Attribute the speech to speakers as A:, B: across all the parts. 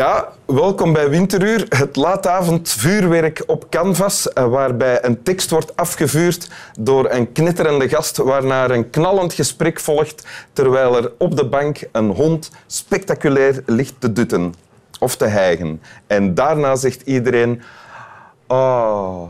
A: Ja, welkom bij Winteruur, het laatavond vuurwerk op canvas, eh, waarbij een tekst wordt afgevuurd door een knitterende gast, waarna een knallend gesprek volgt, terwijl er op de bank een hond spectaculair ligt te dutten of te hijgen. En daarna zegt iedereen... Oh,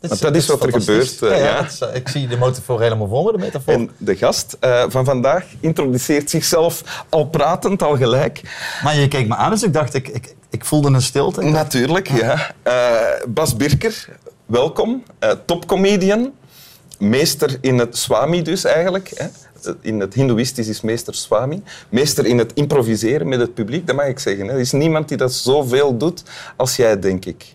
A: Want dat is wat er gebeurt, eh,
B: Ja, ja,
A: ja.
B: dat is, ik zie de metafoor helemaal voor me, de metafoor.
A: En de gast eh, van vandaag introduceert zichzelf al pratend, al gelijk.
B: Maar je keek me aan, dus ik dacht, ik, ik, ik voelde een stilte.
A: Natuurlijk, ja. Eh, Bas Birker, welkom. Topcomedian. Meester in het Swami dus eigenlijk. Hè. In het Hindoeïstisch is meester Swami. Meester in het improviseren met het publiek, dat mag ik zeggen. Hè. Er is niemand die dat zoveel doet als jij, denk ik.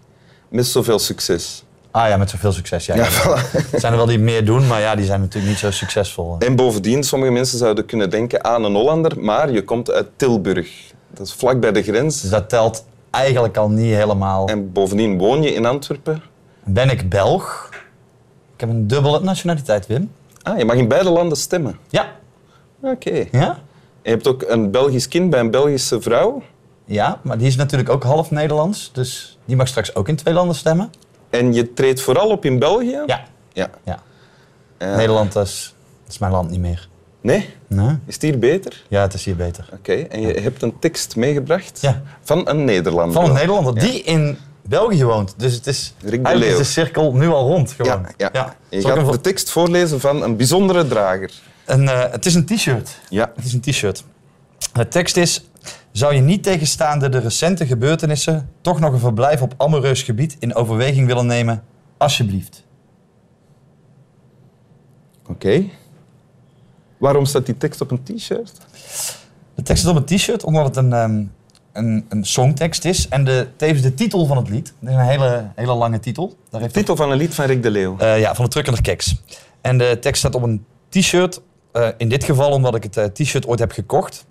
A: Met zoveel succes.
B: Ah ja, met zoveel succes. Ja,
A: Ja,
B: ja.
A: voilà.
B: Er zijn er wel die meer doen, maar ja, die zijn natuurlijk niet zo succesvol.
A: En bovendien, sommige mensen zouden kunnen denken aan een Hollander, maar je komt uit Tilburg. Dat is vlak bij de grens.
B: Dus dat telt eigenlijk al niet helemaal.
A: En bovendien woon je in Antwerpen.
B: Ben ik Belg? Ik heb een dubbele nationaliteit, Wim.
A: Ah, je mag in beide landen stemmen.
B: Ja.
A: Oké.
B: Ja?
A: Je hebt ook een Belgisch kind bij een Belgische vrouw.
B: Ja, maar die is natuurlijk ook half Nederlands. Dus die mag straks ook in twee landen stemmen.
A: En je treedt vooral op in België?
B: Ja.
A: ja.
B: ja.
A: Ja.
B: Nederland is, is mijn land niet meer.
A: Nee?
B: Nee?
A: Is het hier beter?
B: Ja, het is hier beter.
A: Oké. En je hebt een tekst meegebracht
B: Ja.
A: van een Nederlander.
B: Van een Nederlander die in België woont. Dus het is
A: Rick de
B: eigenlijk is de cirkel nu al rond. Gewoon.
A: Ja, ja. Je gaat
B: hem
A: de tekst voorlezen van een bijzondere drager.
B: Een, eh, het is een t-shirt.
A: Ja.
B: Het is een t-shirt. De tekst is... Zou je niet tegenstaande de recente gebeurtenissen... toch nog een verblijf op amoureus gebied in overweging willen nemen? Alsjeblieft.
A: Oké. Waarom staat die tekst op een t-shirt?
B: De tekst is op een t-shirt omdat het een, ehm, een, een songtekst is. En de, tevens de titel van het lied. Dat is een hele, hele lange titel. Daar heeft
A: Titel van een lied van Rick de Leeuw.
B: Eh, ja, van de Truckender Keks. En de tekst staat op een t-shirt. Eh, in dit geval omdat ik het eh, t-shirt ooit heb gekocht.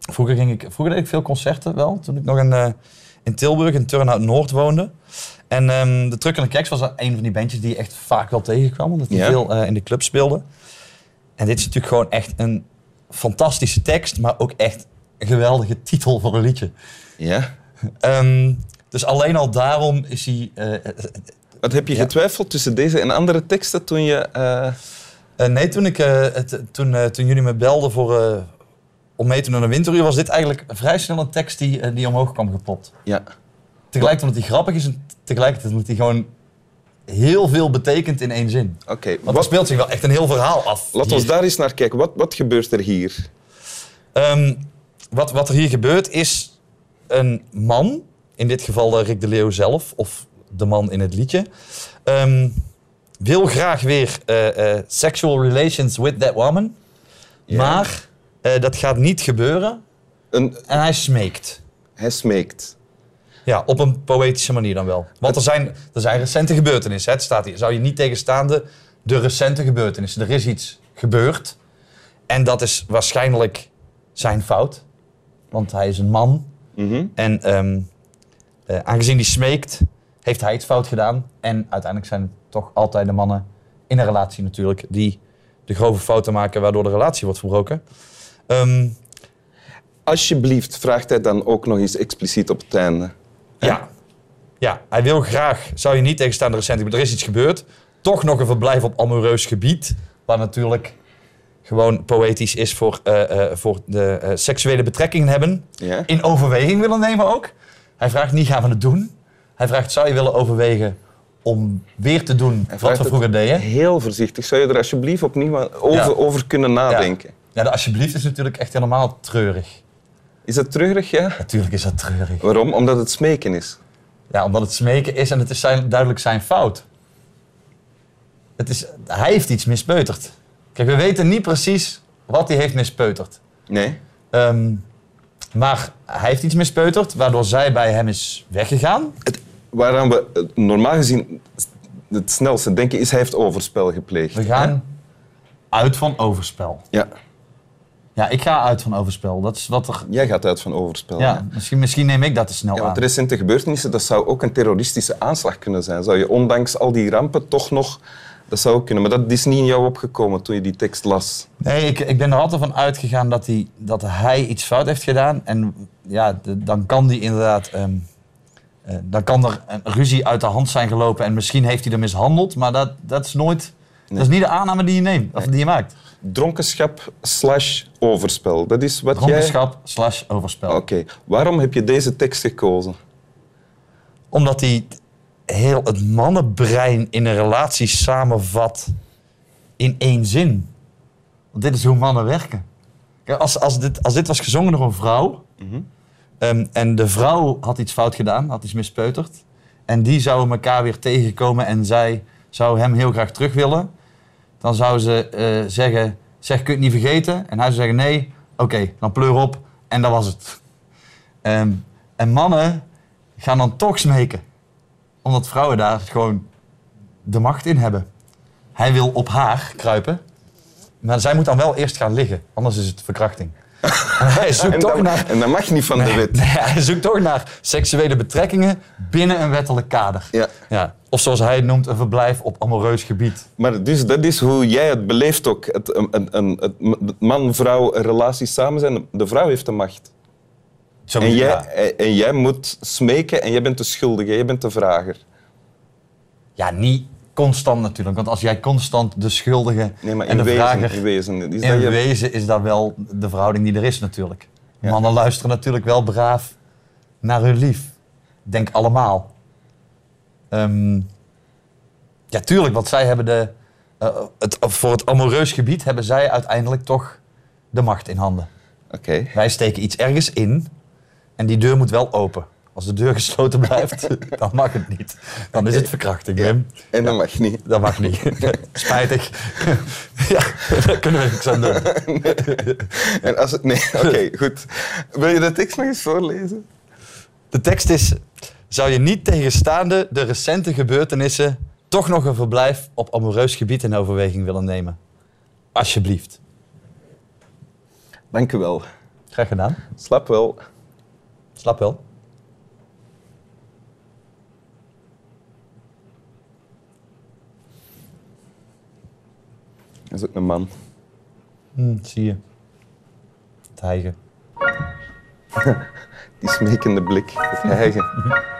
B: Vroeger, ging ik, vroeger deed ik veel concerten wel, toen ik nog in, eh, in Tilburg, in Turnhout Noord woonde. En ehm, de Truckender Keks was een van die bandjes die je echt vaak wel tegenkwam, omdat die veel eh, in de club speelden. En dit is natuurlijk gewoon echt een fantastische tekst, maar ook echt een geweldige titel voor een liedje.
A: Ja.
B: Ehm, dus alleen al daarom is hij... eh,
A: Wat heb je
B: Ja.
A: getwijfeld tussen deze en andere teksten toen je...
B: nee, toen, ik, het, toen, toen jullie me belden voor, om mee te doen naar een winteruur, was dit eigenlijk vrij snel een tekst die, eh, die omhoog kwam gepopt.
A: ja.
B: Tegelijkertijd omdat hij grappig is en tegelijkertijd omdat hij gewoon heel veel betekent in één zin.
A: Oké.
B: Want er
A: Wat-
B: speelt zich wel echt een heel verhaal af. Hier.
A: ons daar eens naar kijken. Wat, wat gebeurt er hier?
B: Ehm, wat, wat er hier gebeurt is een man, in dit geval Rick de Leeuw zelf, of de man in het liedje, ehm, wil graag weer eh, eh, sexual relations with that woman. Maar eh, dat gaat niet gebeuren
A: Een,
B: en hij smeekt.
A: hij smeekt.
B: Ja, op een poëtische manier dan wel. Want er zijn, er zijn recente gebeurtenissen. hè. Het staat hier. Zou je niet tegenstaande de recente gebeurtenissen. Er is iets gebeurd. En dat is waarschijnlijk zijn fout. Want hij is een man.
A: Mhm.
B: En ehm, eh, aangezien hij smeekt, heeft hij het fout gedaan. En uiteindelijk zijn het toch altijd de mannen in een relatie natuurlijk... die de grove fouten maken waardoor de relatie wordt verbroken. Ehm,
A: Alsjeblieft, vraagt hij dan ook nog eens expliciet op het einde.
B: Ja. Ja, hij wil graag, zou je niet tegenstaande recent, er is iets gebeurd, toch nog een verblijf op amoureus gebied, waar natuurlijk gewoon poëtisch is voor, eh, eh, voor de eh, seksuele betrekkingen hebben,
A: Ja?
B: in overweging willen nemen ook. Hij vraagt niet, gaan we het doen? Hij vraagt, zou je willen overwegen om weer te doen wat we vroeger deden?
A: Heel voorzichtig. Zou je er alsjeblieft opnieuw over,
B: Ja.
A: over kunnen nadenken?
B: Ja, de alsjeblieft is natuurlijk echt helemaal treurig.
A: Is dat treurig, ja?
B: Natuurlijk is dat treurig.
A: Waarom? Omdat het smeken is.
B: Ja, omdat het smeken is en het is zijn, duidelijk zijn fout. Het is, hij heeft iets mispeuterd. Kijk, we weten niet precies wat hij heeft mispeuterd.
A: Nee?
B: Ehm, maar hij heeft iets mispeuterd, waardoor zij bij hem is weggegaan.
A: Het, waaraan we eh, normaal gezien het snelste denken is hij heeft overspel gepleegd.
B: We gaan uit van overspel.
A: Ja,
B: Ja, ik ga uit van overspel. Dat is wat er...
A: jij gaat uit van overspel.
B: Ja, misschien, misschien neem ik dat te snel
A: Ja,
B: aan.
A: recente gebeurtenissen, dat zou ook een terroristische aanslag kunnen zijn. Zou je ondanks al die rampen toch nog... Dat zou ook kunnen, maar dat is niet in jou opgekomen toen je die tekst las.
B: Nee, ik, ik ben er altijd van uitgegaan dat hij, dat hij iets fout heeft gedaan. En ja, de- dan kan die inderdaad... ehm, eh, dan kan er een ruzie uit de hand zijn gelopen en misschien heeft hij er mishandeld, maar dat, dat is nooit... Dat is niet de aanname die je neemt, of die je maakt.
A: Dronkenschap slash overspel. Dat is wat jij...
B: Dronkenschap slash overspel.
A: Oké. Waarom heb je deze tekst gekozen?
B: Omdat hij heel het mannenbrein in een relatie samenvat in één zin. Want dit is hoe mannen werken. Kijk, als, als, dit, als dit was gezongen door een vrouw... ehm, en de vrouw had iets fout gedaan, had iets mispeuterd... en die zouden elkaar weer tegenkomen en zij zou hem heel graag terug willen... dan zou ze eh, zeggen, zeg, kun je het niet vergeten? En hij zou zeggen, nee, oké, dan pleur op. En dat was het. Ehm, en mannen gaan dan toch smeken. Omdat vrouwen daar gewoon de macht in hebben. Hij wil op haar kruipen. Maar zij moet dan wel eerst gaan liggen. Anders is het verkrachting. Hij zoekt
A: En
B: toch
A: dat,
B: naar...
A: en dat mag niet van de wet.
B: Nee, hij zoekt toch naar seksuele betrekkingen binnen een wettelijk kader.
A: Ja.
B: Ja. Of zoals hij het noemt, een verblijf op amoureus gebied.
A: Maar dus dat is hoe jij het beleeft ook. Het, een, een, man-vrouw relatie samen zijn. De vrouw heeft de macht.
B: Zo
A: En jij,
B: ja.
A: en jij moet smeken en jij bent de schuldige, jij bent de vrager.
B: ja, niet constant natuurlijk. Want als jij constant de schuldige
A: Nee, maar
B: en de
A: wezen,
B: vrager...
A: in wezen. Is
B: In
A: dat
B: wezen is dat wel de verhouding die er is natuurlijk.
A: Ja.
B: Mannen luisteren natuurlijk wel braaf naar hun lief. Denk allemaal. Ehm, ja, tuurlijk, want zij hebben de... eh, het, voor het amoureus gebied hebben zij uiteindelijk toch de macht in handen.
A: Oké.
B: Wij steken iets ergens in en die deur moet wel open. Als de deur gesloten blijft, dan mag het niet. Dan is het verkrachting, Wim.
A: En dat mag niet.
B: Dat mag niet. Spijtig. ja, daar kunnen we niks aan doen.
A: En als het, nee, oké, goed. Wil je de tekst nog eens voorlezen?
B: De tekst is... Zou je niet tegenstaande de recente gebeurtenissen... toch nog een verblijf op amoureus gebied in overweging willen nemen? Alsjeblieft.
A: Dank u wel.
B: Graag gedaan.
A: Slap wel.
B: Slap wel.
A: Is ook een man.
B: Hm, zie je. Het hijgen.
A: Die smekende blik. Het hijgen.